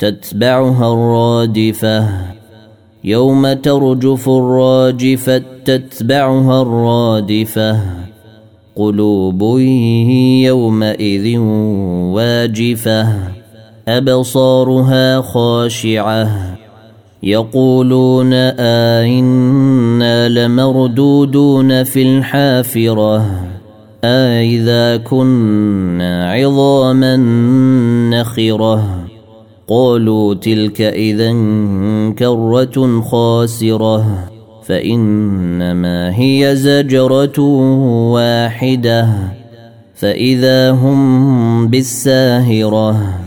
تتبعها الرادفة. يوم ترجف الراجفة تتبعها الرادفة. قلوب يومئذ واجفة. أبصارها خاشعة. يقولون آئنا لمردودون في الحافرة. أإذا كنا عظاما نخرة. قالوا تلك اذا كرة خاسرة فإنما هي زجرة واحدة فإذا هم بالساهرة.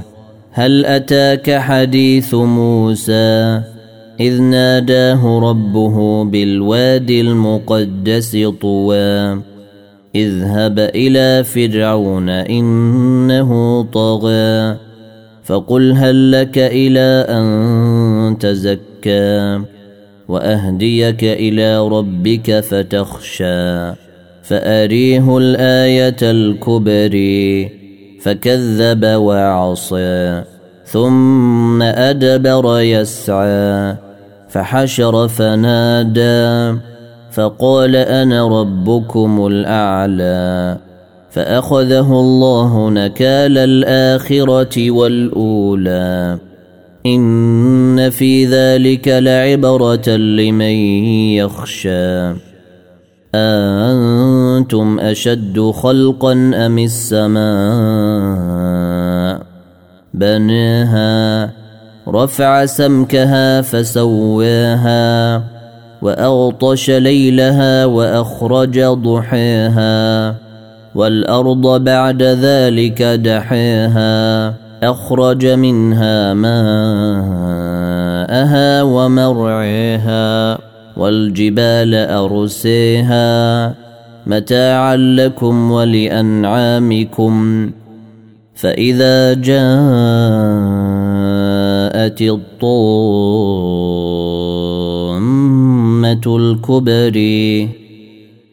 هل أتاك حديث موسى؟ إذ ناداه ربه بالوادي المقدس طوى إذهب إلى فرعون إنه طغى. فقل هل لك إلى أن تزكى وأهديك إلى ربك فتخشى فأريه الآية الكبري فكذب وعصى ثم أدبر يسعى فحشر فنادى فقال أنا ربكم الأعلى فأخذه الله نكال الآخرة والأولى. إن في ذلك لعبرة لمن يخشى. أنتم أشد خلقا أم السماء؟ بناها رفع سمكها فسواها وأغطش ليلها وأخرج ضحيها والأرض بعد ذلك دحيها أخرج منها ماءها ومرعيها والجبال أرسيها. متاعا لكم ولأنعامكم. فإذا جاءت الطامة الكبري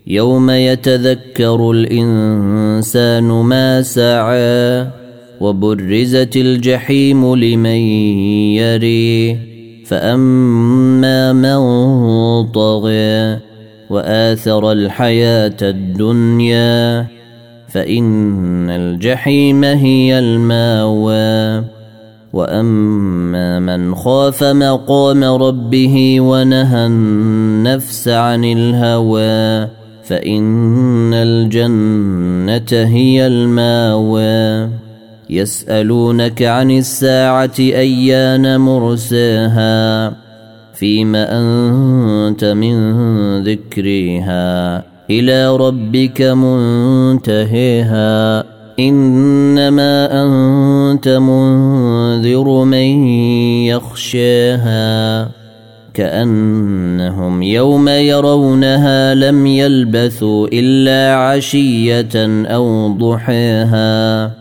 يوم يتذكر الإنسان ما سعى وبرزت الجحيم لمن يري فأما من طغى وآثر الحياة الدنيا فإن الجحيم هي المأوى وأما من خاف مقام ربه ونهى النفس عن الهوى فإن الجنة هي المأوى. يسألونك عن الساعة أيان مرساها. فيما أنت من ذكرها. إلى ربك منتهيها. إنما أنت منذر من يخشاها. كأنهم يوم يرونها لم يلبثوا إلا عشية أو ضحيها